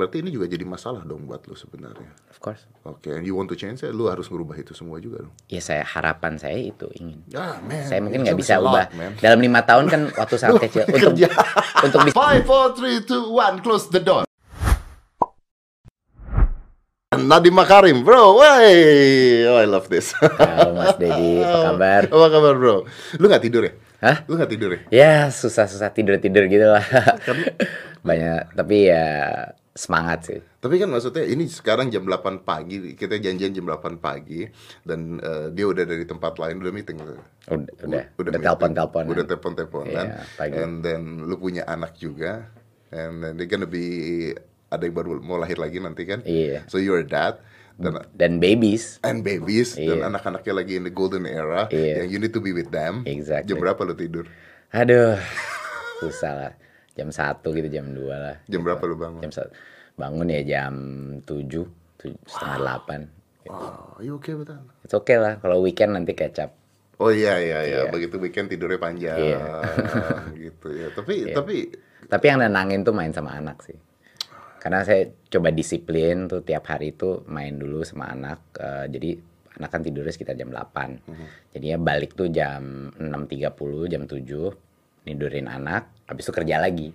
berarti ini juga jadi masalah dong buat lu sebenarnya. Of course. Oke, and you want to change it, lu harus merubah itu semua juga dong. Ya saya harapan saya itu ingin. Ah, man, Saya mungkin nggak bisa lot, ubah man. dalam lima tahun kan waktu sangat kecil untuk untuk bisa Five, four, three, two, one, close the door. Nadiem Makarim, bro, wey, oh I love this. Halo Mas Dedi, apa kabar? Apa kabar, bro? Lu nggak tidur ya? Hah? Lu nggak tidur ya? Ya susah-susah tidur-tidur gitu lah. Banyak, tapi ya semangat sih. Tapi kan maksudnya ini sekarang jam 8 pagi, kita janjian jam 8 pagi dan eh, dia udah dari tempat lain udah meeting. Udah, udah, udah meeting. telepon-teleponan. Udah telepon-teleponan. Pagi. and then lu punya anak juga. And then they're gonna be ada yang baru mau lahir lagi nanti kan. Iya. So you're dad dan Dan babies, and babies dan Iya. anak-anaknya lagi in the golden era Iya. yang you need to be with them. Exactly. Jam berapa lu tidur? aduh, susah lah. Jam satu gitu, jam 2 lah. Jam berapa lu bangun? Jam satu. Bangun ya jam 7, setengah delapan. Oh, you okay with that? It's okay lah, kalau weekend nanti kecap. Oh iya iya iya, begitu weekend tidurnya panjang Iya. gitu ya. Tapi tapi Tapi yang nenangin tuh main sama anak sih. Karena saya coba disiplin tuh tiap hari itu main dulu sama anak. eh, jadi anak kan tidurnya sekitar jam 8. Mhm. Jadinya balik tuh jam 6.30, jam 7. Nidurin anak, habis itu kerja lagi.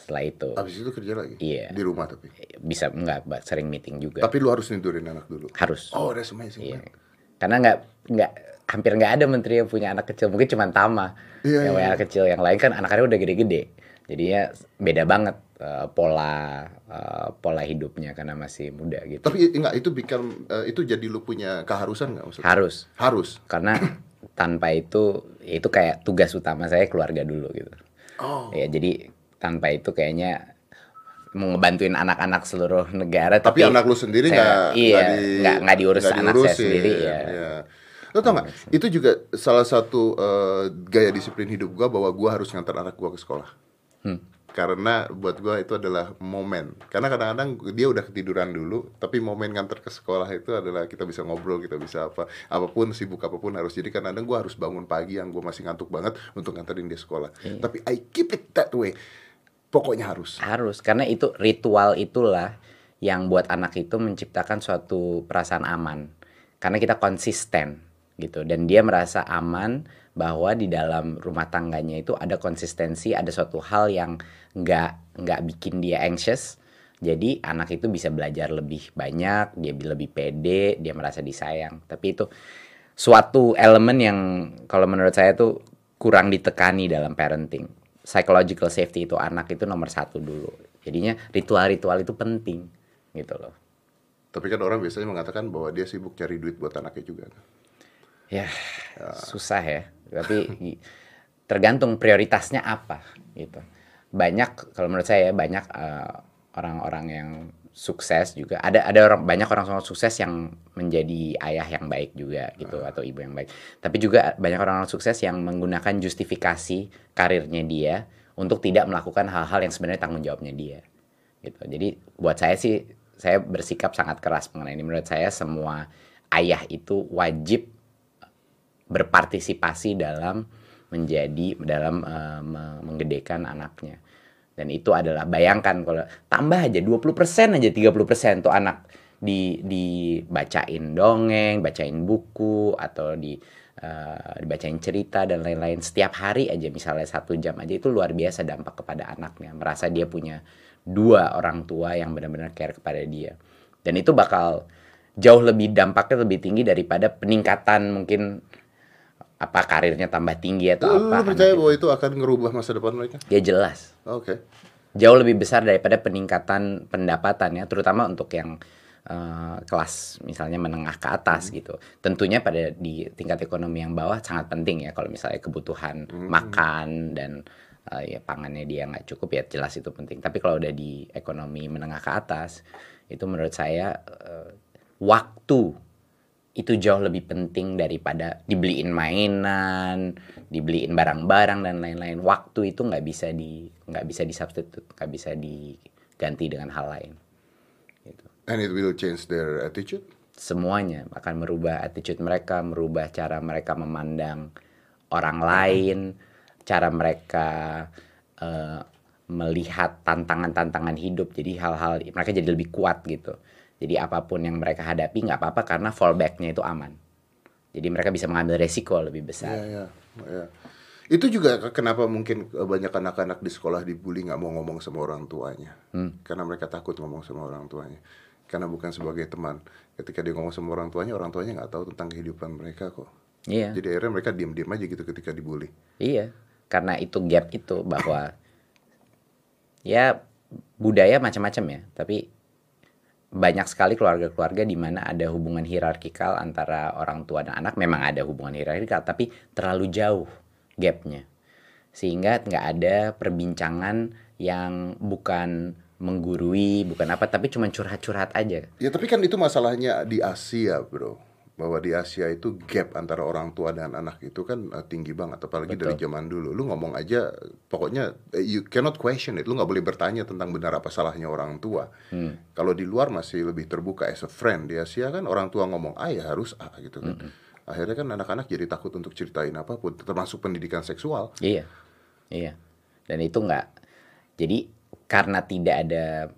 Setelah itu. habis itu kerja lagi Iya. di rumah tapi. Bisa enggak, sering meeting juga. Tapi lu harus tidurin anak dulu. Harus. Oh, that's amazing. Iya. man. Karena nggak nggak hampir nggak ada menteri yang punya anak kecil. Mungkin cuma Tama Iya, yang iya, punya anak kecil. Yang lain kan anak-anaknya udah gede-gede. Jadinya beda banget eh, pola eh, pola hidupnya karena masih muda gitu. Tapi enggak itu bikin eh, itu jadi lu punya keharusan nggak maksudnya? Harus Harus. karena tanpa itu ya itu kayak tugas utama saya keluarga dulu gitu. Oh. Ya jadi tanpa itu kayaknya mau ngebantuin anak-anak seluruh negara Tapi, anak lu sendiri saya- nggak iya, di- nggak nggak diurus nggak anak saya diurusin. sendiri ya. Iya. Lu tau nggak? Itu juga salah satu eh, gaya disiplin hidup gua bahwa gua harus ngantar anak gua ke sekolah. Hmm. Karena buat gua itu adalah momen. Karena kadang-kadang dia udah ketiduran dulu, tapi momen ngantar ke sekolah itu adalah kita bisa ngobrol, kita bisa apa, apa pun sibuk apa pun harus. Jadi kadang-kadang gua harus bangun pagi yang gua masih ngantuk banget untuk nganterin dia sekolah. Iya. Tapi I keep it that way. Pokoknya harus. Harus, karena itu ritual itulah yang buat anak itu menciptakan suatu perasaan aman. Karena kita konsisten gitu dan dia merasa aman bahwa di dalam rumah tangganya itu ada konsistensi, ada suatu hal yang nggak nggak bikin dia anxious. Jadi anak itu bisa belajar lebih banyak, dia lebih pede, dia merasa disayang. Tapi itu suatu elemen yang kalau menurut saya tuh kurang ditekani dalam parenting. Psychological safety itu anak itu nomor satu dulu. Jadinya ritual-ritual itu penting gitu loh. Tapi kan orang biasanya mengatakan bahwa dia sibuk cari duit buat anaknya juga. Ya, susah ya. Tapi tergantung prioritasnya apa gitu. Banyak kalau menurut saya banyak eh, orang-orang yang sukses juga ada ada orang banyak orang sukses yang menjadi ayah yang baik juga gitu atau ibu yang baik. Tapi juga banyak orang-orang sukses yang menggunakan justifikasi karirnya dia untuk tidak melakukan hal-hal yang sebenarnya tanggung jawabnya dia. Gitu. Jadi buat saya sih saya bersikap sangat keras mengenai ini. Menurut saya semua ayah itu wajib berpartisipasi dalam menjadi dalam me- menggedekan anaknya. Dan itu adalah bayangkan kalau tambah aja 20% aja 30% tuh anak di dibacain dongeng, bacain buku atau di eh, dibacain cerita dan lain-lain. Setiap hari aja misalnya satu jam aja itu luar biasa dampak kepada anaknya. Merasa dia punya dua orang tua yang benar-benar care kepada dia. Dan itu bakal jauh lebih dampaknya lebih tinggi daripada peningkatan mungkin apa karirnya tambah tinggi atau Lu, lu apa percaya anak bahwa itu akan ngerubah masa depan mereka? ya jelas. Oke. jauh lebih besar daripada peningkatan pendapatannya terutama untuk yang eh, kelas misalnya menengah ke atas gitu. Tentunya pada di tingkat ekonomi yang bawah sangat penting ya kalau misalnya kebutuhan makan dan eh, ya pangannya dia nggak cukup ya jelas itu penting. Tapi kalau udah di ekonomi menengah ke atas itu menurut saya eh, waktu itu jauh lebih penting daripada dibeliin mainan, dibeliin barang-barang dan lain-lain. Waktu itu nggak bisa di nggak bisa disubstitute, nggak bisa diganti dengan hal lain. Gitu. And it will change their attitude. Semuanya akan merubah attitude mereka, merubah cara mereka memandang orang lain, cara mereka eh, melihat tantangan-tantangan hidup jadi hal-hal mereka jadi lebih kuat gitu jadi apa pun yang mereka hadapi nggak apa-apa karena fallbacknya itu aman jadi mereka bisa mengambil resiko lebih besar Iya, iya, iya. Itu juga kenapa mungkin banyak anak-anak di sekolah dibully nggak mau ngomong sama orang tuanya. Hmm. Karena mereka takut ngomong sama orang tuanya. Karena bukan sebagai teman. Ketika dia ngomong sama orang tuanya, orang tuanya nggak tahu tentang kehidupan mereka kok. iya Jadi akhirnya mereka diem-diem aja gitu ketika dibully. Iya, karena itu gap itu bahwa ya budaya macam-macam ya, tapi banyak sekali keluarga-keluarga di mana ada hubungan hierarkikal antara orang tua dan anak. Memang ada hubungan hierarkikal, tapi terlalu jauh gapnya, sehingga nggak ada perbincangan yang bukan menggurui, bukan apa, tapi cuma curhat-curhat aja. Ya tapi kan itu masalahnya di Asia bro bahwa di Asia itu gap antara orang tua dan anak itu kan eh, tinggi banget apalagi dari zaman dulu. Lu ngomong aja pokoknya eh, you cannot question it. Lu nggak boleh bertanya tentang benar apa salahnya orang tua. Kalau di luar masih lebih terbuka as a friend. Di Asia kan orang tua ngomong A ya harus A gitu kan. Akhirnya kan anak-anak jadi takut untuk ceritain apa pun termasuk pendidikan seksual. Iya, iya. Dan itu nggak. Jadi karena tidak ada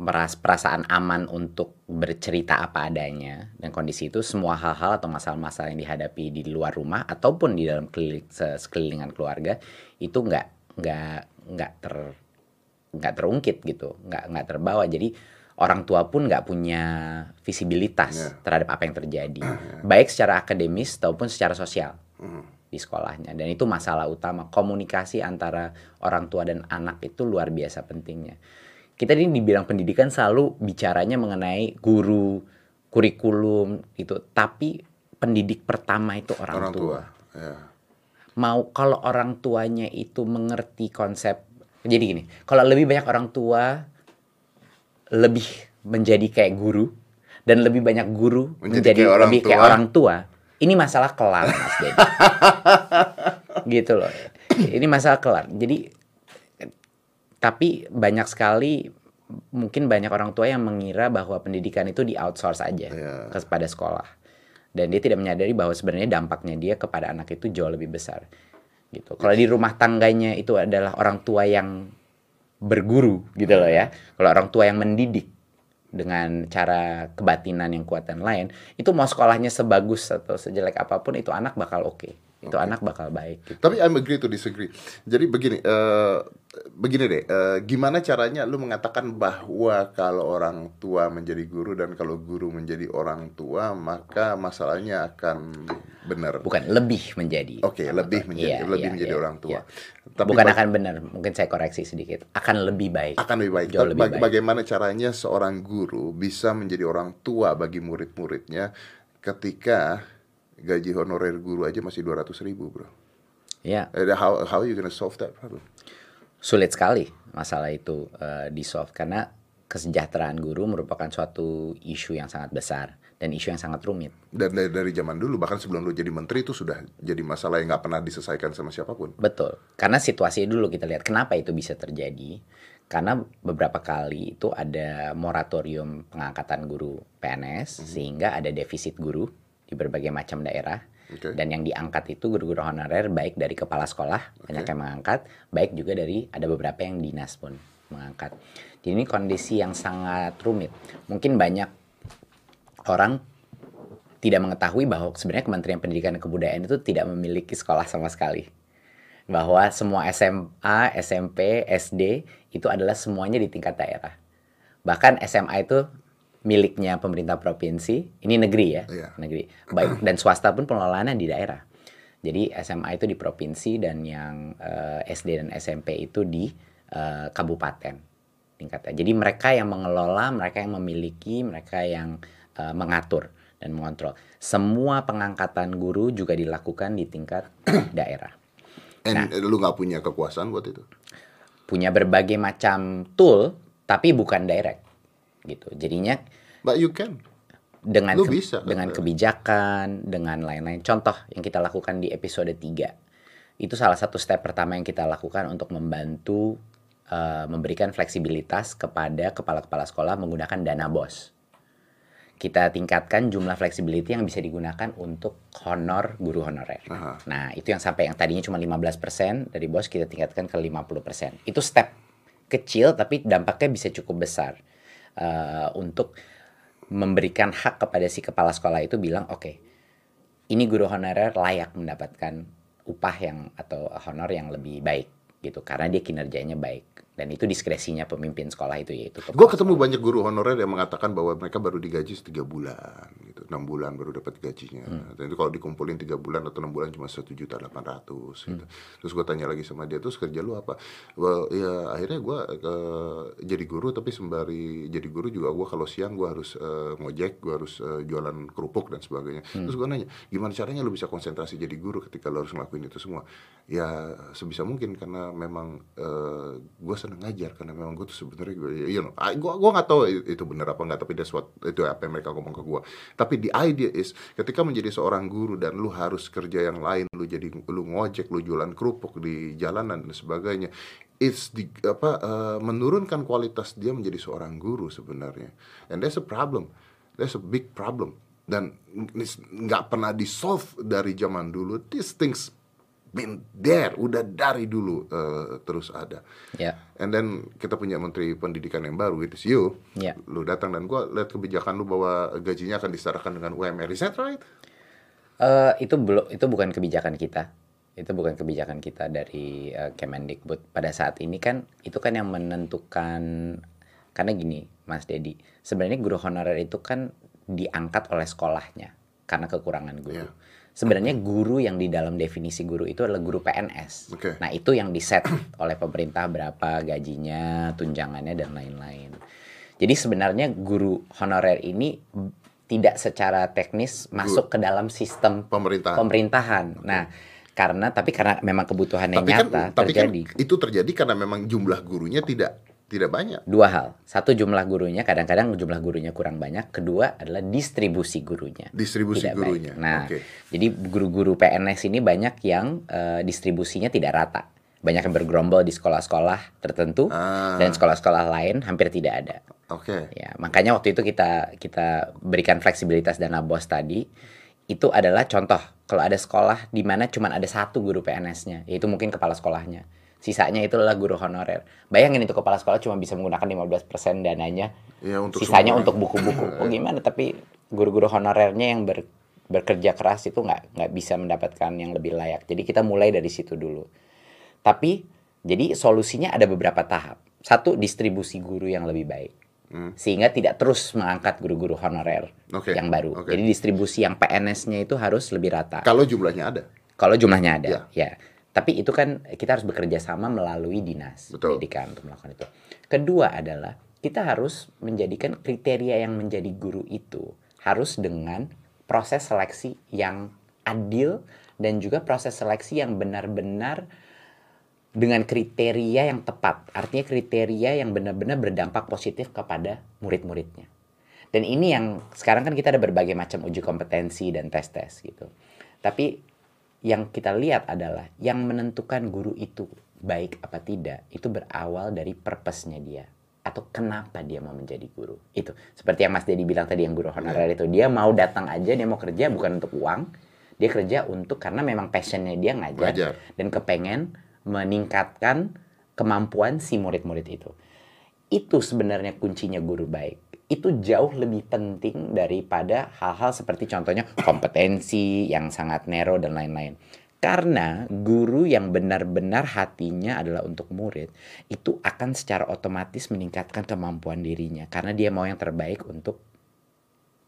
meras perasaan aman untuk bercerita apa adanya dan kondisi itu semua hal-hal atau masalah-masalah yang dihadapi di luar rumah ataupun di dalam keliling, se- sekelilingan keluarga itu nggak nggak nggak ter nggak terungkit gitu, nggak nggak terbawa. Jadi orang tua pun nggak punya visibilitas Iya. terhadap apa yang terjadi, baik secara akademis maupun secara sosial di sekolahnya. Dan itu masalah utama komunikasi antara orang tua dan anak itu luar biasa pentingnya. Kita ini di bidang pendidikan selalu bicaranya mengenai guru, kurikulum itu, tapi pendidik pertama itu orang, orang tua. tua ya. Mau kalau orang tuanya itu mengerti konsep jadi gini kalau lebih banyak orang tua lebih menjadi kayak guru dan lebih banyak guru Menjadi menjadi, kayak orang lebih kayak tua. orang tua ini masalah kelar mas Dedi gitu loh. Ini masalah kelar. Jadi tapi banyak sekali mungkin banyak orang tua yang mengira bahwa pendidikan itu di outsource aja Iya. kepada sekolah. Dan dia tidak menyadari bahwa sebenarnya dampaknya dia kepada anak itu jauh lebih besar gitu. Kalau di rumah tangganya itu adalah orang tua yang berguru gitu loh ya. Kalau orang tua yang mendidik dengan cara kebatinan yang kuat dan lain itu mau sekolahnya sebagus atau sejelek apa pun itu anak bakal oke itu anak bakal baik gitu. Tapi I'm agree to disagree. Jadi begini, eh begini deh, eh, gimana caranya lu mengatakan bahwa kalau orang tua menjadi guru dan kalau guru menjadi orang tua maka masalahnya akan benar. bukan lebih menjadi Oke, lebih menjadi Iya, lebih iya, menjadi iya, orang tua. iya. Tapi bukan akan benar mungkin saya koreksi sedikit akan lebih baik akan lebih baik. Jauh Tapi lebih bag- baik. Bagaimana caranya seorang guru bisa menjadi orang tua bagi murid-muridnya ketika gaji honorer guru aja masih 200 ribu bro. ya Eh, How how you gonna solve that problem? sulit sekali masalah itu eh, di solve karena kesejahteraan guru merupakan suatu isu yang sangat besar dan isu yang sangat rumit Dan dari, dari zaman dulu bahkan sebelum lu jadi menteri itu sudah jadi masalah yang nggak pernah diselesaikan sama siapa pun. Betul. Karena situasi dulu kita lihat kenapa itu bisa terjadi. Karena beberapa kali itu ada moratorium pengangkatan guru PNS sehingga ada defisit guru di berbagai macam daerah. Oke. Dan yang diangkat itu guru-guru honorer baik dari kepala sekolah banyak yang mengangkat, baik juga dari ada beberapa yang dinas pun mengangkat. Jadi ini kondisi yang sangat rumit. Mungkin banyak orang tidak mengetahui bahwa sebenarnya Kementerian Pendidikan dan Kebudayaan itu tidak memiliki sekolah sama sekali. Bahwa semua SMA, SMP, SD itu adalah semuanya di tingkat daerah. Bahkan SMA itu miliknya pemerintah provinsi, ini negeri ya, Iya. negeri. Baik dan swasta pun pengelolaannya di daerah. Jadi SMA itu di provinsi dan yang eh, SD dan SMP itu di eh, kabupaten tingkatnya. Jadi mereka yang mengelola, mereka yang memiliki, mereka yang eh, mengatur dan mengontrol. Semua pengangkatan guru juga dilakukan di tingkat daerah. And lu nggak punya kekuasaan buat itu. Punya berbagai macam tool, tapi bukan direct, gitu. Jadinya But you can. dengan Lu ke- bisa, kan? dengan kebijakan, dengan lain-lain. Contoh yang kita lakukan di episode 3. Itu salah satu step pertama yang kita lakukan untuk membantu eh, memberikan fleksibilitas kepada kepala-kepala sekolah menggunakan dana BOS. Kita tingkatkan jumlah fleksibility yang bisa digunakan untuk honor guru honorer. Aha. Nah, itu yang sampai yang tadinya cuma 15% dari BOS kita tingkatkan ke 50%. Itu step kecil tapi dampaknya bisa cukup besar uh, untuk memberikan hak kepada si kepala sekolah itu bilang oke okay, ini guru honorer layak mendapatkan upah yang atau honor yang lebih baik gitu. Karena dia kinerjanya baik dan itu diskresinya pemimpin sekolah itu yaitu gue ketemu banyak guru honorer yang mengatakan bahwa mereka baru digaji tiga bulan gitu enam bulan baru dapat gajinya hmm. dan itu kalau dikumpulin tiga bulan atau enam bulan cuma satu juta delapan ratus gitu. hmm. terus gue tanya lagi sama dia terus kerja lu apa well, ya akhirnya gue uh, jadi guru tapi sembari jadi guru juga gue kalau siang gue harus uh, ngojek gue harus uh, jualan kerupuk dan sebagainya hmm. terus gue nanya gimana caranya lu bisa konsentrasi jadi guru ketika lu harus ngelakuin itu semua ya sebisa mungkin karena memang uh, gue seneng ngajar karena memang gue tuh sebenarnya gue you know gue gue nggak tahu itu benar apa nggak tapi that's what itu apa yang mereka ngomong ke gue tapi the idea is ketika menjadi seorang guru dan lu harus kerja yang lain lu jadi lu ngojek lu jualan kerupuk di jalanan dan sebagainya it's di apa uh, menurunkan kualitas dia menjadi seorang guru sebenarnya. And that's a problem. That's a big problem. Dan nggak pernah di solve dari zaman dulu. These things been there, udah dari dulu uh, terus ada. Yeah. And then kita punya menteri pendidikan yang baru, itu you. Yeah. Lu datang dan gua lihat kebijakan lu bahwa gajinya akan disetarakan dengan UMR. Is that right? Uh, itu belum itu bukan kebijakan kita. Itu bukan kebijakan kita dari uh, Kemendikbud. Pada saat ini kan itu kan yang menentukan karena gini, Mas Dedi. Sebenarnya guru honorer itu kan diangkat oleh sekolahnya karena kekurangan guru. Yeah sebenarnya guru yang di dalam definisi guru itu adalah guru PNS. Okay. Nah, itu yang diset oleh pemerintah berapa gajinya, tunjangannya dan lain-lain. Jadi sebenarnya guru honorer ini tidak secara teknis masuk ke dalam sistem pemerintahan. pemerintahan. Okay. Nah, karena tapi karena memang kebutuhannya tapi kan, nyata tapi kan terjadi. Kan itu terjadi karena memang jumlah gurunya tidak tidak banyak. Dua hal. Satu jumlah gurunya, kadang-kadang jumlah gurunya kurang banyak. Kedua adalah distribusi gurunya. Distribusi tidak gurunya. Baik. Nah, okay. jadi guru-guru PNS ini banyak yang uh, distribusinya tidak rata. Banyak yang bergerombol di sekolah-sekolah tertentu ah. dan sekolah-sekolah lain hampir tidak ada. Oke. Okay. Ya, makanya waktu itu kita kita berikan fleksibilitas dana bos tadi itu adalah contoh kalau ada sekolah di mana cuma ada satu guru PNS-nya, yaitu mungkin kepala sekolahnya sisanya itu adalah guru honorer. Bayangin itu kepala sekolah cuma bisa menggunakan 15% dananya. Ya, untuk sisanya untuk buku-buku. Oh gimana? Tapi guru-guru honorernya yang ber, bekerja keras itu nggak nggak bisa mendapatkan yang lebih layak. Jadi kita mulai dari situ dulu. Tapi jadi solusinya ada beberapa tahap. Satu distribusi guru yang lebih baik. Hmm. Sehingga tidak terus mengangkat guru-guru honorer okay. yang baru. Okay. Jadi distribusi yang PNS-nya itu harus lebih rata. Kalau jumlahnya ada. Kalau jumlahnya ada, Ya. ya. Tapi itu kan kita harus bekerja sama melalui dinas Betul. pendidikan untuk melakukan itu. Kedua adalah kita harus menjadikan kriteria yang menjadi guru itu harus dengan proses seleksi yang adil dan juga proses seleksi yang benar-benar dengan kriteria yang tepat. Artinya kriteria yang benar-benar berdampak positif kepada murid-muridnya. Dan ini yang sekarang kan kita ada berbagai macam uji kompetensi dan tes-tes gitu. Tapi yang kita lihat adalah yang menentukan guru itu baik apa tidak itu berawal dari purpose-nya dia atau kenapa dia mau menjadi guru. Itu. Seperti yang Mas Dedi bilang tadi yang guru honorer itu dia mau datang aja dia mau kerja bukan untuk uang dia kerja untuk karena memang passionnya dia ngajar Ngajar. dan kepengen meningkatkan kemampuan si murid-murid itu. Itu sebenarnya kuncinya guru baik itu jauh lebih penting daripada hal-hal seperti contohnya kompetensi yang sangat narrow dan lain-lain. Karena guru yang benar-benar hatinya adalah untuk murid, itu akan secara otomatis meningkatkan kemampuan dirinya karena dia mau yang terbaik untuk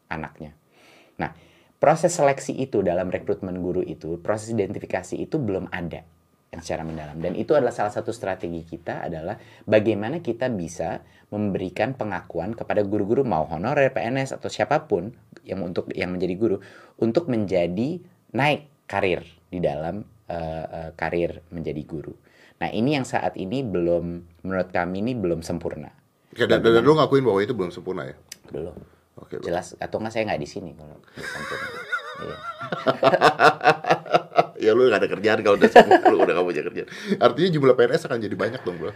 anaknya. Nah, proses seleksi itu dalam rekrutmen guru itu, proses identifikasi itu belum ada yang secara mendalam dan itu adalah salah satu strategi kita adalah bagaimana kita bisa memberikan pengakuan kepada guru-guru mau honorer PNS atau siapa pun yang untuk yang menjadi guru untuk menjadi naik karir di dalam uh, uh, karir menjadi guru. Nah ini yang saat ini belum menurut kami ini belum sempurna. Oke, dan, dan lu ngakuin bahwa itu belum sempurna ya? Belum. Oke. Jelas atau enggak saya nggak di sini kalau belum sempurna. Iya. ya lu gak ada kerjaan kalau udah sempurna, lu udah gak punya kerjaan. Artinya jumlah PNS akan jadi banyak dong, Bro.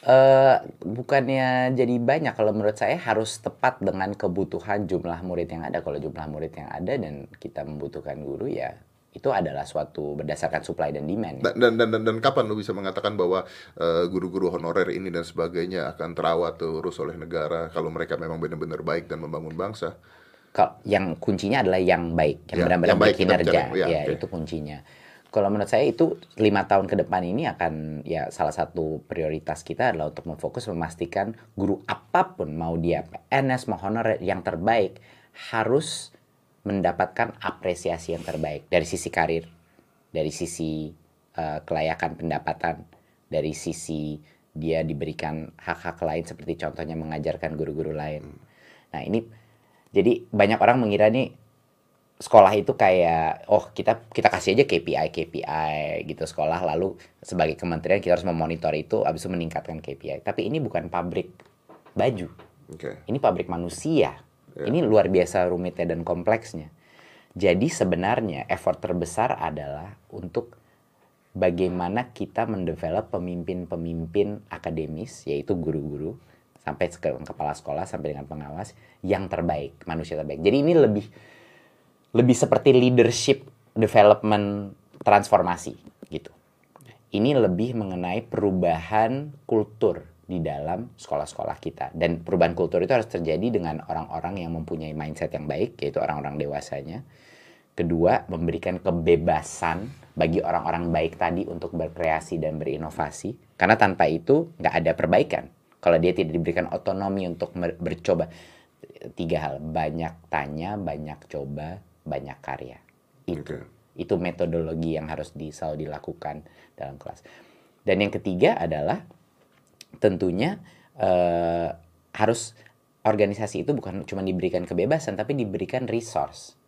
Eh, bukannya jadi banyak kalau menurut saya harus tepat dengan kebutuhan jumlah murid yang ada kalau jumlah murid yang ada dan kita membutuhkan guru ya itu adalah suatu berdasarkan supply dan demand. ya. Dan, dan, dan, dan, dan kapan lu bisa mengatakan bahwa eh, guru-guru honorer ini dan sebagainya akan terawat terus oleh negara kalau mereka memang benar-benar baik dan membangun bangsa? Kalau yang kuncinya adalah yang baik, yang Ya, benar-benar kita bicara. Ya, ya oke. itu kuncinya. Kalau menurut saya itu lima tahun ke depan ini akan ya salah satu prioritas kita adalah untuk memfokus memastikan guru apa pun mau dia PNS mau honorer yang terbaik harus mendapatkan apresiasi yang terbaik dari sisi karir, dari sisi eh, kelayakan pendapatan, dari sisi dia diberikan hak-hak lain seperti contohnya mengajarkan guru-guru lain. Nah ini jadi banyak orang mengira nih sekolah itu kayak oh kita kita kasih aja KPI KPI gitu sekolah lalu sebagai kementerian kita harus memonitor itu habis itu meningkatkan KPI. Tapi ini bukan pabrik baju. Oke. Ini pabrik manusia. Ya. Ini luar biasa rumitnya dan kompleksnya. Jadi sebenarnya effort terbesar adalah untuk bagaimana kita mendevelop pemimpin-pemimpin akademis, yaitu guru-guru, sampai ke kepala sekolah, sampai dengan pengawas, yang terbaik, manusia terbaik. Jadi ini lebih lebih seperti leadership development transformasi gitu. Ini lebih mengenai perubahan kultur di dalam sekolah-sekolah kita dan perubahan kultur itu harus terjadi dengan orang-orang yang mempunyai mindset yang baik yaitu orang-orang dewasanya. Kedua, memberikan kebebasan bagi orang-orang baik tadi untuk berkreasi dan berinovasi karena tanpa itu nggak ada perbaikan. Kalau dia tidak diberikan otonomi untuk bercoba. Tiga hal banyak tanya banyak coba banyak karya. Itu. Oke. itu metodologi yang harus di, selalu dilakukan dalam kelas. Dan yang ketiga adalah tentunya eh, harus organisasi itu bukan cuma diberikan kebebasan tapi diberikan resource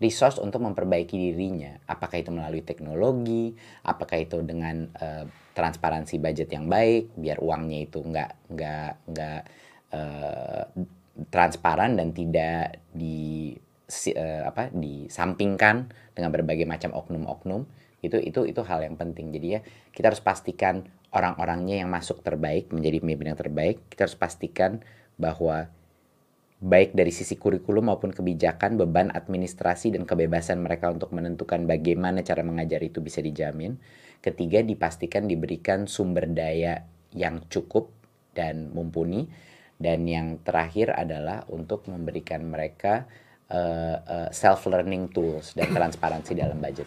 resource untuk memperbaiki dirinya. Apakah itu melalui teknologi apakah itu dengan eh, transparansi budget yang baik biar uangnya itu nggak nggak nggak eh, transparan dan tidak di eh, apa disampingkan dengan berbagai macam oknum-oknum. Itu itu itu hal yang penting. Jadi ya kita harus pastikan orang-orangnya yang masuk terbaik menjadi pemimpin yang terbaik kita harus pastikan bahwa baik dari sisi kurikulum maupun kebijakan beban administrasi dan kebebasan mereka untuk menentukan bagaimana cara mengajar itu bisa dijamin. Ketiga dipastikan diberikan sumber daya yang cukup dan mumpuni. Dan yang terakhir adalah untuk memberikan mereka self learning tools dan transparansi dalam budget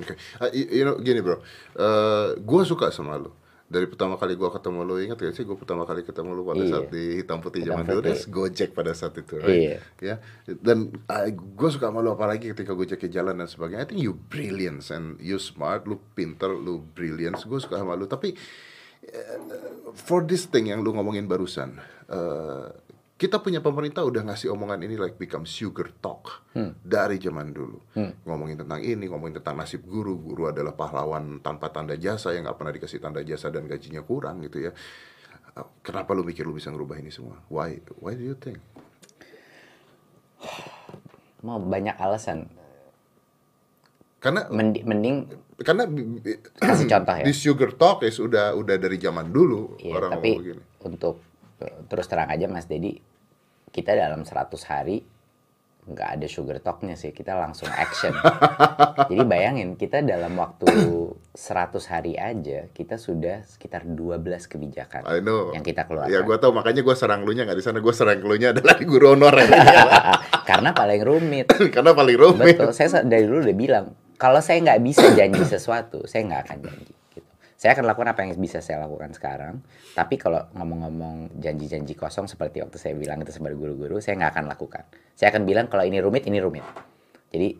Oke, Ah, y- you know gini bro, Eh gue suka sama lu. Dari pertama kali gue ketemu lu, ingat gak sih gue pertama kali ketemu lu pada Iya. saat di hitam putih Hitam zaman dulu, Gojek pada saat itu, Iya. Ya, dan gue suka sama lu apalagi ketika Gojeknya jalan dan sebagainya. I think you brilliant and you smart, lu pinter, lu brilliant. Gue suka sama lu. Tapi eh, for this thing yang lu ngomongin barusan, eh, kita punya pemerintah udah ngasih omongan ini like become sugar talk dari zaman dulu. Ngomongin tentang ini, ngomongin tentang nasib guru, guru adalah pahlawan tanpa tanda jasa yang nggak pernah dikasih tanda jasa dan gajinya kurang gitu ya. Eh, Kenapa lu mikir lu bisa ngerubah ini semua? Why? Why do you think? mau banyak alasan Karena Mendi- mending karena kasih contoh ya di sugar talk ya sudah udah dari zaman dulu Iya, orang tapi begini. untuk eh, terus terang aja Mas Dedi, kita dalam 100 hari nggak ada sugar talknya sih, kita langsung action. Jadi bayangin kita dalam waktu 100 hari aja kita sudah sekitar 12 kebijakan I know. yang kita keluarkan. Ya gua tahu makanya gua serang lu nya nggak di sana, gua serang lu nya adalah di guru honorer. Karena paling rumit. Karena paling rumit. Betul, saya sa- dari dulu udah bilang, kalau saya nggak bisa janji sesuatu, saya nggak akan janji. Saya akan lakukan apa yang bisa saya lakukan sekarang. Tapi kalau ngomong-ngomong janji-janji kosong seperti waktu saya bilang itu sebagai guru-guru, saya nggak akan lakukan. Saya akan bilang kalau ini rumit, ini rumit. Jadi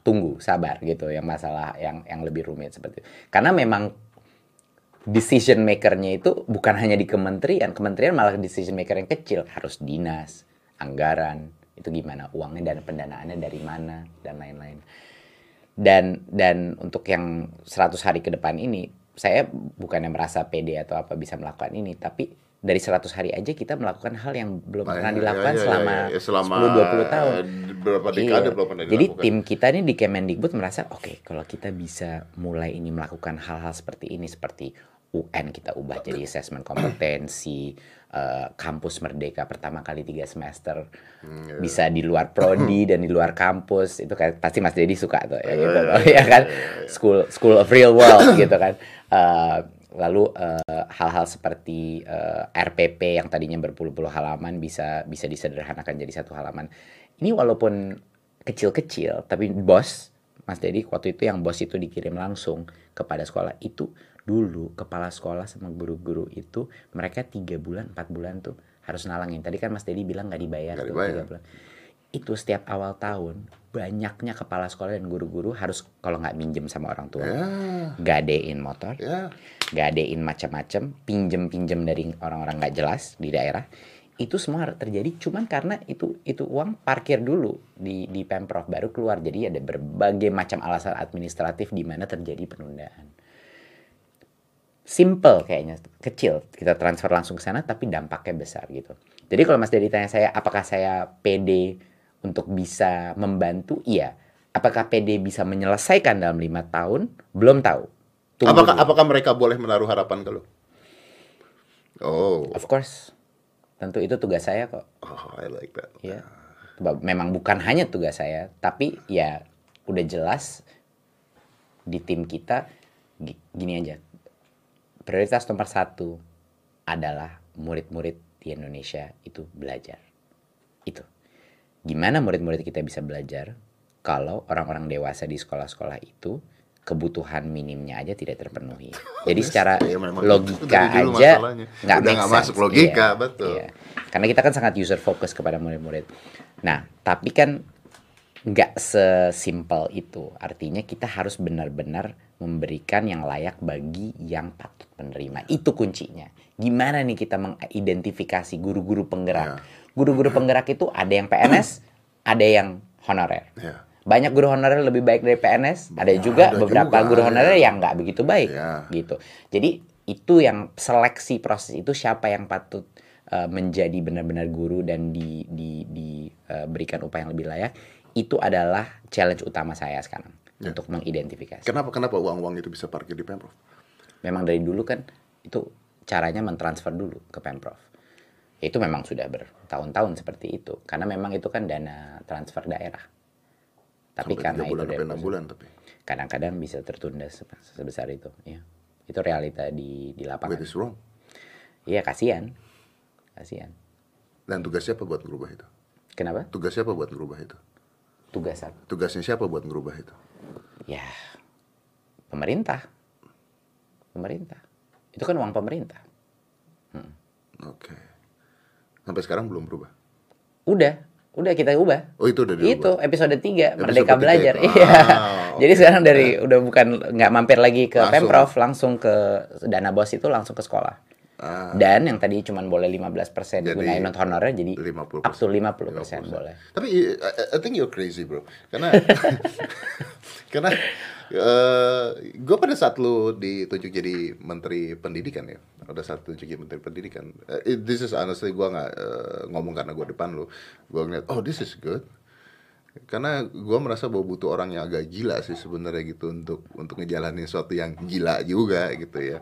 tunggu, sabar gitu. Yang masalah yang yang lebih rumit seperti itu. Karena memang decision makernya itu bukan hanya di kementerian, kementerian malah decision maker yang kecil harus dinas, anggaran, itu gimana uangnya dan pendanaannya dari mana dan lain-lain. Dan dan untuk yang 100 hari ke depan ini saya bukannya merasa pede atau apa bisa melakukan ini, tapi dari 100 hari aja kita melakukan hal yang belum Nah, pernah ya, dilakukan ya, ya, selama, ya, ya, selama 10 20 tahun. berapa dekade Iya. belum pernah Jadi dilakukan. tim kita ini di Kemendikbud merasa oke kalau kita bisa mulai ini melakukan hal-hal seperti ini seperti UN kita ubah jadi assessment kompetensi, eh, kampus merdeka pertama kali tiga semester, Hmm, iya. bisa di luar prodi dan di luar kampus itu kayak pasti Mas Dedi suka tuh ya gitu loh, ya kan school school of real world gitu kan. Eh, lalu eh, hal-hal seperti eh, RPP yang tadinya berpuluh-puluh halaman bisa bisa disederhanakan jadi satu halaman. Ini walaupun kecil-kecil tapi bos Mas Dedi waktu itu yang bos itu dikirim langsung kepada sekolah itu dulu kepala sekolah sama guru-guru itu mereka tiga bulan empat bulan tuh harus nalangin tadi kan Mas Dedi bilang nggak dibayar Nggak tuh tiga bulan itu setiap awal tahun banyaknya kepala sekolah dan guru-guru harus kalau nggak minjem sama orang tua Ya, gadein motor ya. gadein macam-macam, pinjem-pinjem dari orang-orang nggak jelas di daerah. Itu semua terjadi cuman karena itu itu uang parkir dulu di di Pemprov baru keluar. Jadi ada berbagai macam alasan administratif di mana terjadi penundaan. Simple kayaknya, kecil. Kita transfer langsung ke sana tapi dampaknya besar gitu. Jadi kalau Mas Dedi tanya saya apakah saya PD untuk bisa membantu? Iya. Apakah PD bisa menyelesaikan dalam lima tahun? Belum tahu. Tunggu Apakah dulu. apakah mereka boleh menaruh harapan ke lo? Oh, Of course. Tentu itu tugas saya kok. oh, I like that. Ya. Memang bukan hanya tugas saya, tapi ya udah jelas di tim kita gi- gini aja. Prioritas nomor satu adalah murid-murid di Indonesia itu belajar. Itu. Gimana murid-murid kita bisa belajar kalau orang-orang dewasa di sekolah-sekolah itu kebutuhan minimnya aja tidak terpenuhi. Jadi secara Ya, memang itu logika aja nggak nggak masuk logika, Iya, betul. iya. Karena kita kan sangat user focus kepada murid-murid. Nah, tapi kan nggak sesimpel itu. Artinya kita harus benar-benar memberikan yang layak bagi yang patut menerima. Itu kuncinya. Gimana nih kita mengidentifikasi guru-guru penggerak? Guru-guru penggerak itu ada yang PNS, ada yang honorer. Ya. Banyak guru honorer lebih baik dari PNS, ada juga ada beberapa juga, guru honorer ya. yang nggak begitu baik, Ya. gitu. Jadi itu yang seleksi proses itu siapa yang patut uh, menjadi benar-benar guru dan di di diberikan upah yang lebih layak itu adalah challenge utama saya sekarang Ya. untuk mengidentifikasi. Kenapa kenapa uang-uang itu bisa parkir di Pemprov? Memang dari dulu kan itu caranya mentransfer dulu ke Pemprov. Itu memang sudah bertahun-tahun seperti itu karena memang itu kan dana transfer daerah. Tapi Sampai karena bulan itu dari bulan tapi. kadang-kadang bisa tertunda se- sebesar itu ya itu realita di di lapangan What is wrong? iya kasihan kasihan Dan tugas siapa buat ngerubah itu? kenapa Tugas siapa buat ngerubah itu? Tugas apa Tugasnya siapa buat ngerubah itu? ya pemerintah pemerintah itu kan uang pemerintah Oke. Sampai sekarang belum berubah. udah udah kita ubah Oh itu udah diubah. itu episode 3 Episode Merdeka tiga Belajar itu. iya Ah, jadi sekarang dari udah bukan nggak mampir lagi ke Langsung. Pemprov langsung ke dana bos itu langsung ke sekolah Ah, dan yang tadi cuma boleh 15% Jadi, digunain non honorer jadi 50%. up to 50%, 50%. boleh Tapi I, I think you're crazy bro. Karena karena gue pada saat lu ditunjuk jadi menteri pendidikan ya, pada saat ditunjuk jadi menteri pendidikan, eh, this is honestly gue nggak eh, ngomong karena gue depan lu, gue ngeliat oh this is good. Karena gue merasa bahwa butuh orang yang agak gila sih sebenarnya gitu untuk untuk ngejalanin sesuatu yang gila juga gitu ya.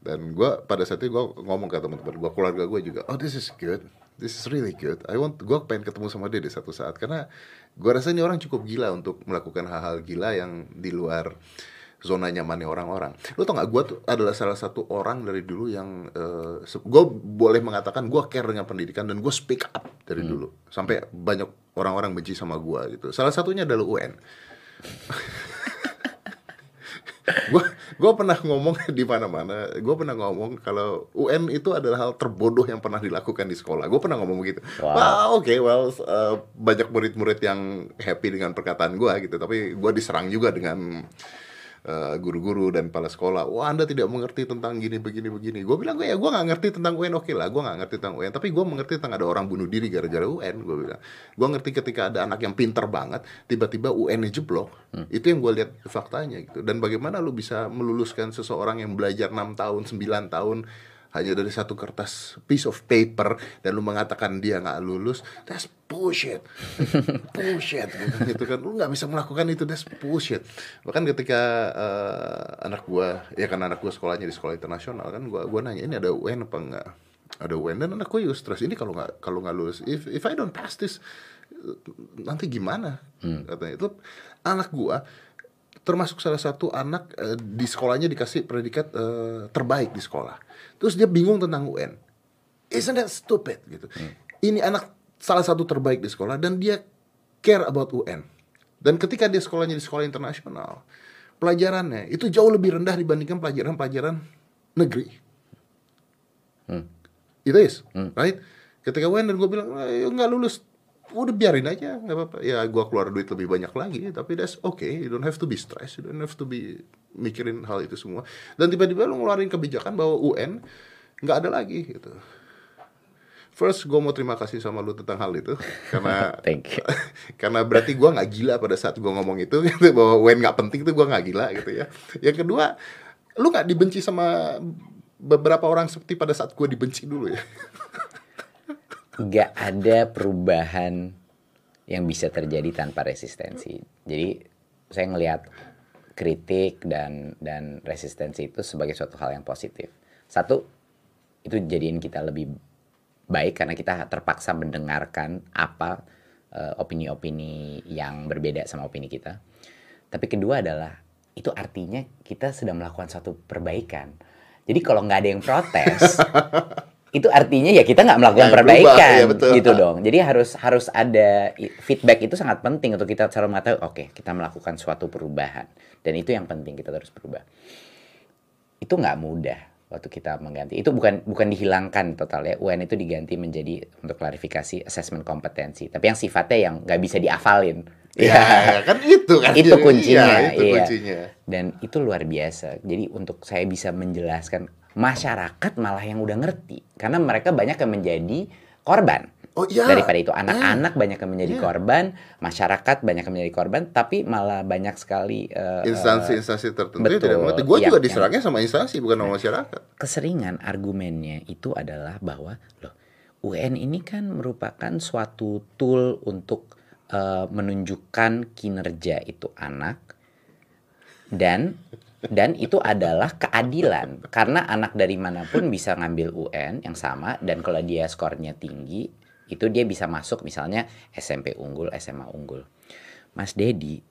Dan gue pada saat itu gue ngomong ke teman-teman gue, keluarga gue juga, oh this is good, this is really good. I want, gue pengen ketemu sama dia di satu saat karena gue rasa ini orang cukup gila untuk melakukan hal-hal gila yang di luar zona nyamannya orang-orang. Lo tau gak, gue tuh adalah salah satu orang dari dulu yang gue boleh mengatakan gue care dengan pendidikan dan gue speak up dari dulu sampai banyak orang-orang benci sama gue gitu. Salah satunya adalah UN. Gue gue pernah ngomong di mana-mana. Gue pernah ngomong kalau UN itu adalah hal terbodoh yang pernah dilakukan di sekolah. Gue pernah ngomong begitu. Wow. Oke well uh, banyak murid-murid yang happy dengan perkataan gue gitu. Tapi gue diserang juga dengan uh, guru-guru dan kepala sekolah wah anda tidak mengerti tentang gini begini begini. Gue bilang gue ya gue nggak ngerti tentang UN oke lah gue nggak ngerti tentang UN tapi gue mengerti tentang ada orang bunuh diri gara-gara UN gue bilang. Gue ngerti ketika ada anak yang pinter banget tiba-tiba UN-nya jeblok. Itu yang gue lihat faktanya gitu. Dan bagaimana lu bisa meluluskan seseorang yang belajar 6 tahun 9 tahun hanya dari satu kertas piece of paper dan lu mengatakan dia nggak lulus that's bullshit. Bullshit gitu, gitu kan. Lu nggak bisa melakukan itu that's bullshit. Bahkan ketika uh, anak gua ya kan anak gua sekolahnya di sekolah internasional kan gua gua nanya ini ada UN apa enggak ada UN dan anak gua juga stres ini kalau nggak kalau nggak lulus if if I don't pass this nanti gimana? Hmm. katanya. Itu anak gua termasuk salah satu anak uh, di sekolahnya dikasih predikat uh, terbaik di sekolah. Terus dia bingung tentang UN isn't that stupid? Gitu. Hmm. ini anak salah satu terbaik di sekolah dan dia care about UN dan ketika dia sekolahnya di sekolah internasional pelajarannya itu jauh lebih rendah dibandingkan pelajaran-pelajaran negeri. Hmm. itu is hmm. right? Ketika UN dan gue bilang eh, nggak lulus udah biarin aja nggak apa-apa. Ya gue keluar duit lebih banyak lagi tapi that's okay. You don't have to be stressed you don't have to be mikirin hal itu semua. Dan tiba-tiba lu ngeluarin kebijakan bahwa UN nggak ada lagi gitu. First gue mau terima kasih sama lu tentang hal itu karena Thank you. karena berarti gue nggak gila pada saat gue ngomong itu gitu, bahwa UN nggak penting itu gue nggak gila gitu ya. Yang kedua lu nggak dibenci sama beberapa orang seperti pada saat gue dibenci dulu ya nggak ada perubahan yang bisa terjadi tanpa resistensi. Jadi saya ngelihat kritik dan dan resistensi itu sebagai suatu hal yang positif. Satu itu jadiin kita lebih baik karena kita terpaksa mendengarkan apa eh, opini-opini uh, yang berbeda sama opini kita. Tapi kedua adalah itu artinya kita sedang melakukan suatu perbaikan. Jadi kalau nggak ada yang protes, itu artinya ya kita nggak melakukan nah, perbaikan ya, betul. gitu dong. Jadi harus harus ada feedback itu sangat penting untuk kita cara mengatakan oke okay, kita melakukan suatu perubahan. Dan itu yang penting kita terus berubah. Itu nggak mudah waktu kita mengganti. Itu bukan bukan dihilangkan total ya. UN itu diganti menjadi untuk klarifikasi assessment kompetensi. Tapi yang sifatnya yang nggak bisa diafalin ya, ya kan itu kan. Itu kuncinya ya, itu iya. kuncinya. Dan itu luar biasa. Jadi untuk saya bisa menjelaskan masyarakat malah yang udah ngerti karena mereka banyak yang menjadi korban Oh, iya. Daripada itu anak-anak yeah. banyak yang menjadi yeah. korban, masyarakat banyak yang menjadi korban, tapi malah banyak sekali instansi instansi-instansi tertentu betul, tidak mengerti. Gue juga diserangnya sama instansi bukan sama masyarakat. Keseringan argumennya itu adalah bahwa loh UN ini kan merupakan suatu tool untuk uh, menunjukkan kinerja itu anak dan dan itu adalah keadilan. Karena anak dari mana pun bisa ngambil UN yang sama dan kalau dia skornya tinggi itu dia bisa masuk misalnya SMP unggul SMA unggul. Mas Dedi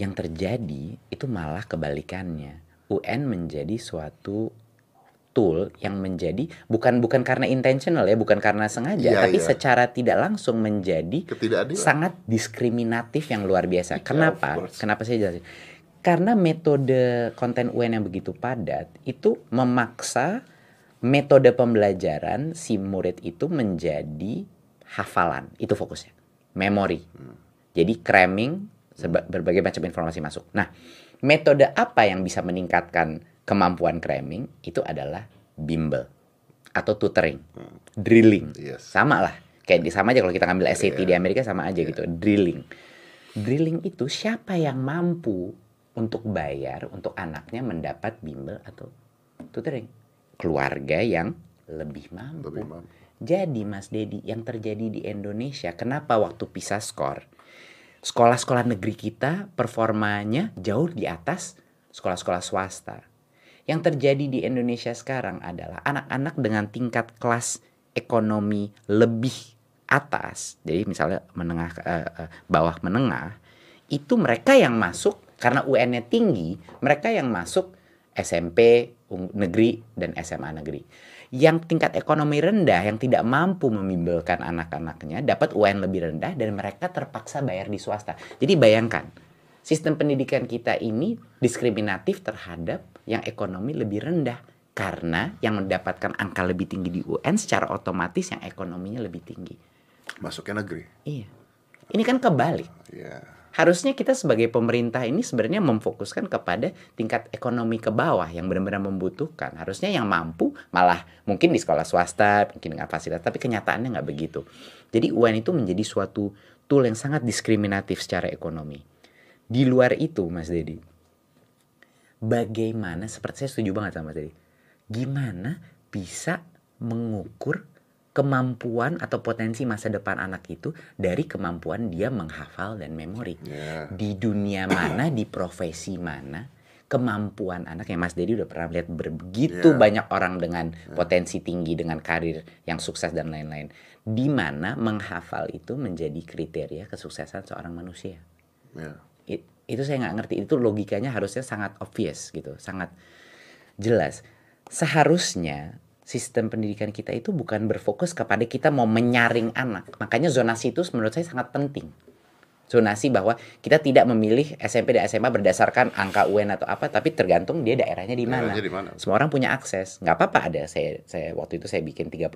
yang terjadi itu malah kebalikannya. UN menjadi suatu tool yang menjadi bukan bukan karena intentional ya bukan karena sengaja yeah, tapi yeah. secara tidak langsung menjadi sangat diskriminatif yang luar biasa. Yeah, kenapa? kenapa saya jelasin karena metode konten UN yang begitu padat itu memaksa metode pembelajaran si murid itu menjadi hafalan. Itu fokusnya. Memori. Jadi cramming berbagai macam informasi masuk. Nah metode apa yang bisa meningkatkan kemampuan cramming? Itu adalah bimbel atau tutoring. Drilling. Yes. sama lah. Kayak sama aja kalau kita ngambil SAT yeah. di Amerika sama aja yeah. gitu. Drilling. Drilling itu siapa yang mampu untuk bayar untuk anaknya mendapat bimbel atau tutoring keluarga yang lebih mampu. Lebih mampu. Jadi Mas Dedi yang terjadi di Indonesia kenapa waktu pisah skor sekolah-sekolah negeri kita performanya jauh di atas sekolah-sekolah swasta. Yang terjadi di Indonesia sekarang adalah anak-anak dengan tingkat kelas ekonomi lebih atas, jadi misalnya menengah uh, uh, bawah menengah, itu mereka yang masuk karena UN-nya tinggi, mereka yang masuk SMP negeri dan SMA negeri. Yang tingkat ekonomi rendah, yang tidak mampu membimbelkan anak-anaknya, dapat UN lebih rendah dan mereka terpaksa bayar di swasta. Jadi bayangkan, sistem pendidikan kita ini diskriminatif terhadap yang ekonomi lebih rendah. Karena yang mendapatkan angka lebih tinggi di UN secara otomatis yang ekonominya lebih tinggi. Masuknya negeri. Iya. Ini kan kebalik. Yeah harusnya kita sebagai pemerintah ini sebenarnya memfokuskan kepada tingkat ekonomi ke bawah yang benar-benar membutuhkan. Harusnya yang mampu malah mungkin di sekolah swasta, mungkin dengan fasilitas, tapi kenyataannya nggak begitu. Jadi UN itu menjadi suatu tool yang sangat diskriminatif secara ekonomi. Di luar itu, Mas Dedi, bagaimana, seperti saya setuju banget sama Mas Dedi, gimana bisa mengukur kemampuan atau potensi masa depan anak itu dari kemampuan dia menghafal dan memori. Ya. Di dunia mana, di profesi mana, kemampuan anak yang Mas Dedi udah pernah lihat begitu Ya. banyak orang dengan potensi tinggi dengan karir yang sukses dan lain-lain. Di mana menghafal itu menjadi kriteria kesuksesan seorang manusia. Ya. It- itu saya nggak ngerti itu logikanya harusnya sangat obvious gitu sangat jelas seharusnya sistem pendidikan kita itu bukan berfokus kepada kita mau menyaring anak. Makanya zonasi itu menurut saya sangat penting. Zonasi bahwa kita tidak memilih SMP dan SMA berdasarkan angka UN atau apa tapi tergantung dia daerahnya di mana. Daerahnya di mana. semua orang punya akses. Nggak apa-apa ada. Saya saya waktu itu saya bikin 30%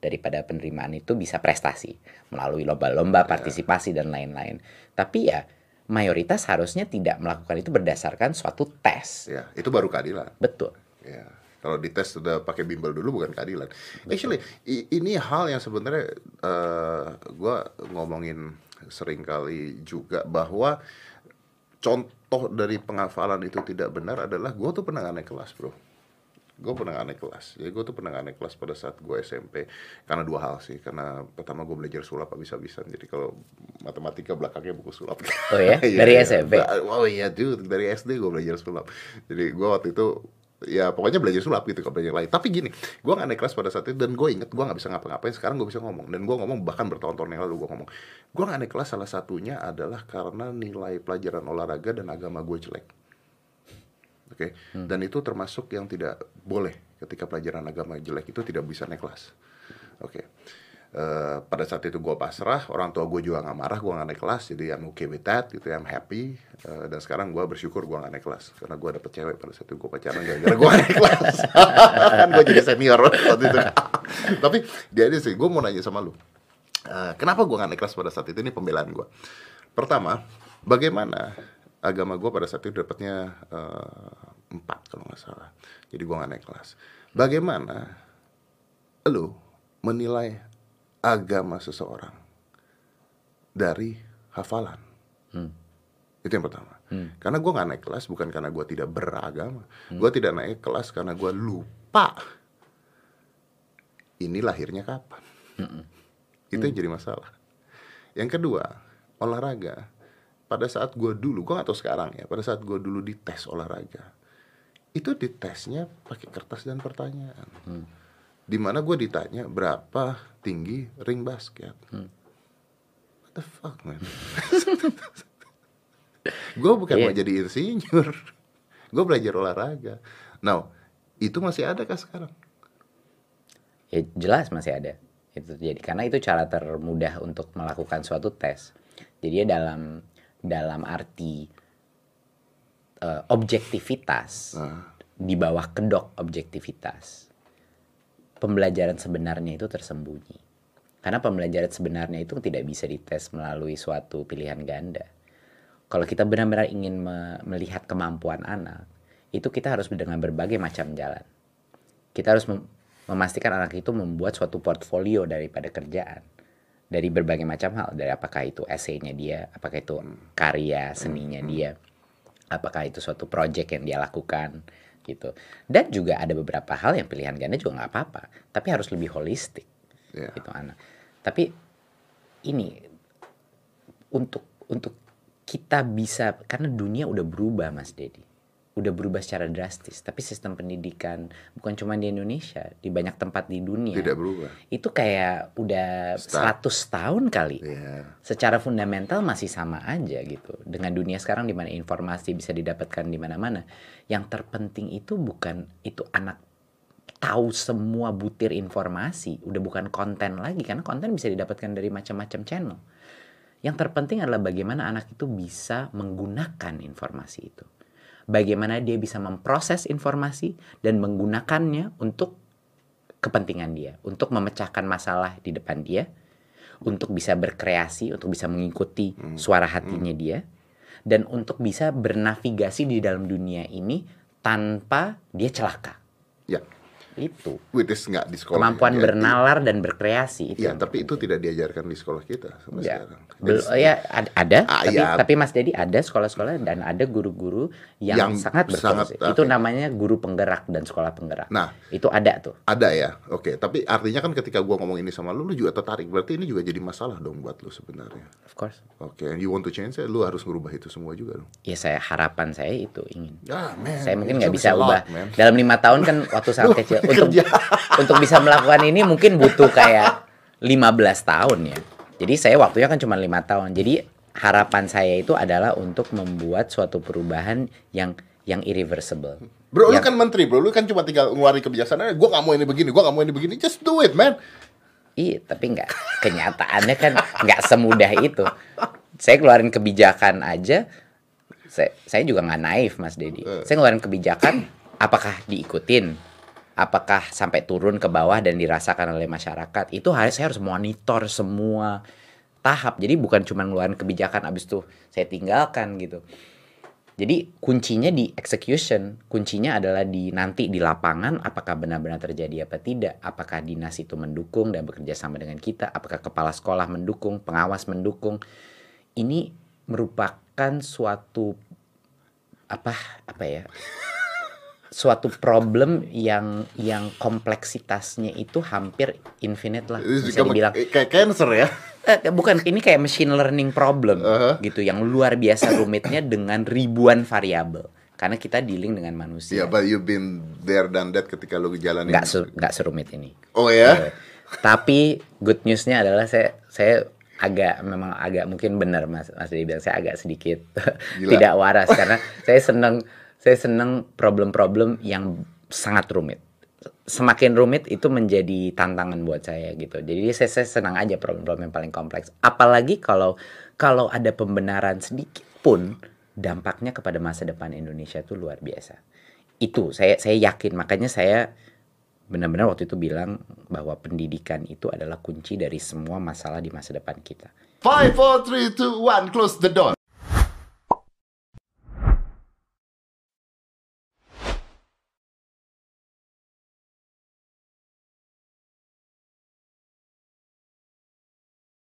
daripada penerimaan itu bisa prestasi melalui lomba-lomba partisipasi dan lain-lain. Tapi ya mayoritas harusnya tidak melakukan itu berdasarkan suatu tes. Ya, itu baru keadilan. betul. Ya, kalau dites sudah pakai bimbel dulu bukan keadilan. Actually, i- ini hal yang sebenarnya eh gua ngomongin sering kali juga bahwa contoh dari penghafalan itu tidak benar adalah gua tuh pernah naik kelas, bro. Gue pernah naik kelas. Jadi gue tuh pernah naik kelas pada saat gue SMP. Karena dua hal sih. Karena pertama gue belajar sulap habis-habisan. Jadi kalau matematika belakangnya buku sulap. Oh ya? Iya, Dari iya. SMP? Oh iya dude, dari SD gue belajar sulap. Jadi gue waktu itu ya pokoknya belajar sulap gitu kalau belajar lain. Tapi gini, gue gak naik kelas pada saat itu dan gue inget gue gak bisa ngapa-ngapain. Sekarang gue bisa ngomong dan gue ngomong bahkan bertahun-tahun yang lalu gue ngomong. Gue gak naik kelas salah satunya adalah karena nilai pelajaran olahraga dan agama gue jelek. Oke, dan itu termasuk yang tidak boleh ketika pelajaran agama jelek itu tidak bisa naik kelas. Oke, Eh, pada saat itu gue pasrah, orang tua gue juga nggak marah, gue nggak naik kelas, jadi I'm okay with that, gitu, I'm happy. Eh, dan sekarang gue bersyukur gue nggak naik kelas, karena gue dapet cewek pada saat itu gue pacaran gara-gara gue naik kelas. kan gue jadi senior waktu itu. Tapi dia aja sih, gue mau nanya sama lu, Eh, kenapa gue nggak naik kelas pada saat itu? Ini pembelaan gue. Pertama, bagaimana agama gue pada saat itu dapatnya empat kalau nggak salah. Jadi gue nggak naik kelas. Bagaimana lu menilai agama seseorang dari hafalan? Itu yang pertama. Karena gue nggak naik kelas bukan karena gue tidak beragama. Gue tidak naik kelas karena gue lupa ini lahirnya kapan. Itu yang jadi masalah. Yang kedua, olahraga. Pada saat gue dulu, gue gak tahu sekarang ya. Pada saat gue dulu dites olahraga, itu ditesnya pakai kertas dan pertanyaan. Di mana gue ditanya berapa tinggi ring basket. What the fuck man? gue bukan Iya. mau jadi insinyur. gue belajar olahraga. Now, itu masih ada kah sekarang? Ya jelas masih ada. Itu jadi karena itu cara termudah untuk melakukan suatu tes. Jadi ya dalam dalam arti eh, objektivitas Nah, di bawah kedok objektivitas. Pembelajaran sebenarnya itu tersembunyi. Karena pembelajaran sebenarnya itu tidak bisa dites melalui suatu pilihan ganda. Kalau kita benar-benar ingin me- melihat kemampuan anak, itu kita harus dengan berbagai macam jalan. Kita harus mem- memastikan anak itu membuat suatu portfolio daripada kerjaan dari berbagai macam hal dari apakah itu esainya dia apakah itu karya seninya dia apakah itu suatu project yang dia lakukan gitu. Dan juga ada beberapa hal yang pilihan ganda juga nggak apa-apa tapi harus lebih holistik ya. gitu anak tapi ini untuk untuk kita bisa karena dunia udah berubah Mas Dedi udah berubah secara drastis tapi sistem pendidikan bukan cuma di Indonesia di banyak tempat di dunia Tidak berubah. itu kayak udah Start. 100 tahun kali Ya. secara fundamental masih sama aja gitu dengan dunia sekarang di mana informasi bisa didapatkan di mana-mana yang terpenting itu bukan itu anak tahu semua butir informasi udah bukan konten lagi karena konten bisa didapatkan dari macam-macam channel yang terpenting adalah bagaimana anak itu bisa menggunakan informasi itu bagaimana dia bisa memproses informasi dan menggunakannya untuk kepentingan dia untuk memecahkan masalah di depan dia untuk bisa berkreasi, untuk bisa mengikuti suara hatinya dia, dan untuk bisa bernavigasi di dalam dunia ini tanpa dia celaka. Ya. Itu which is nggak di sekolah kemampuan Ya, bernalar dan berkreasi itu Iya, tapi itu tidak diajarkan di sekolah kita sampai Ya, sekarang. bel- ya ad- ada, Ah, tapi, iya. tapi Mas Dedi ada sekolah-sekolah dan ada guru-guru yang, Yang sangat sangat, berfungsi. Itu namanya guru penggerak dan sekolah penggerak. Nah. itu ada tuh. Ada ya, oke. Tapi artinya kan ketika gua ngomong ini sama lu, lu juga tertarik. Berarti ini juga jadi masalah dong buat lu sebenarnya. Of course. Oke, and you want to change it, lu harus merubah itu semua juga dong. Ya saya harapan saya itu ingin. Ya, man, saya mungkin nggak a bisa lot, ubah man. dalam lima tahun kan waktu sangat kecil untuk kerja. untuk bisa melakukan ini mungkin butuh kayak 15 tahun ya. Jadi saya waktunya kan cuma lima tahun. Jadi harapan saya itu adalah untuk membuat suatu perubahan yang yang irreversible. Bro, lu Yang- kan menteri, bro. Lu kan cuma tinggal ngeluarin kebijaksanaan. Gua nggak mau ini begini, gua nggak mau ini begini. Just do it, man. Iya, tapi nggak kenyataannya kan nggak semudah itu. Saya keluarin kebijakan aja, saya, saya juga nggak naif, Mas Dedi. Saya ngeluarin kebijakan, apakah diikutin, apakah sampai turun ke bawah dan dirasakan oleh masyarakat, itu harus saya harus monitor semua tahap. Jadi bukan cuma ngeluarin kebijakan abis itu saya tinggalkan gitu. Jadi kuncinya di execution, kuncinya adalah di nanti di lapangan apakah benar-benar terjadi apa tidak, apakah dinas itu mendukung dan bekerja sama dengan kita, apakah kepala sekolah mendukung, pengawas mendukung. Ini merupakan suatu apa apa ya? Suatu problem yang yang kompleksitasnya itu hampir infinite lah bisa dibilang kayak cancer ya. Eh, bukan ini kayak machine learning problem Uh-huh. gitu yang luar biasa rumitnya dengan ribuan variabel karena kita dealing dengan manusia Yeah, but you've been there dan that ketika lu ngejalanin. nggak su- nggak serumit ini Oh ya? Eh, tapi good newsnya adalah saya saya agak memang agak mungkin benar mas mas Dedi bilang saya agak sedikit tidak waras karena saya senang saya senang problem-problem yang sangat rumit. Semakin rumit itu menjadi tantangan buat saya gitu. Jadi saya, saya senang aja problem-problem yang paling kompleks. Apalagi kalau kalau ada pembenaran sedikit pun dampaknya kepada masa depan Indonesia itu luar biasa. Itu saya saya yakin. Makanya saya benar-benar waktu itu bilang bahwa pendidikan itu adalah kunci dari semua masalah di masa depan kita. Five, four, three, two, one, close the door.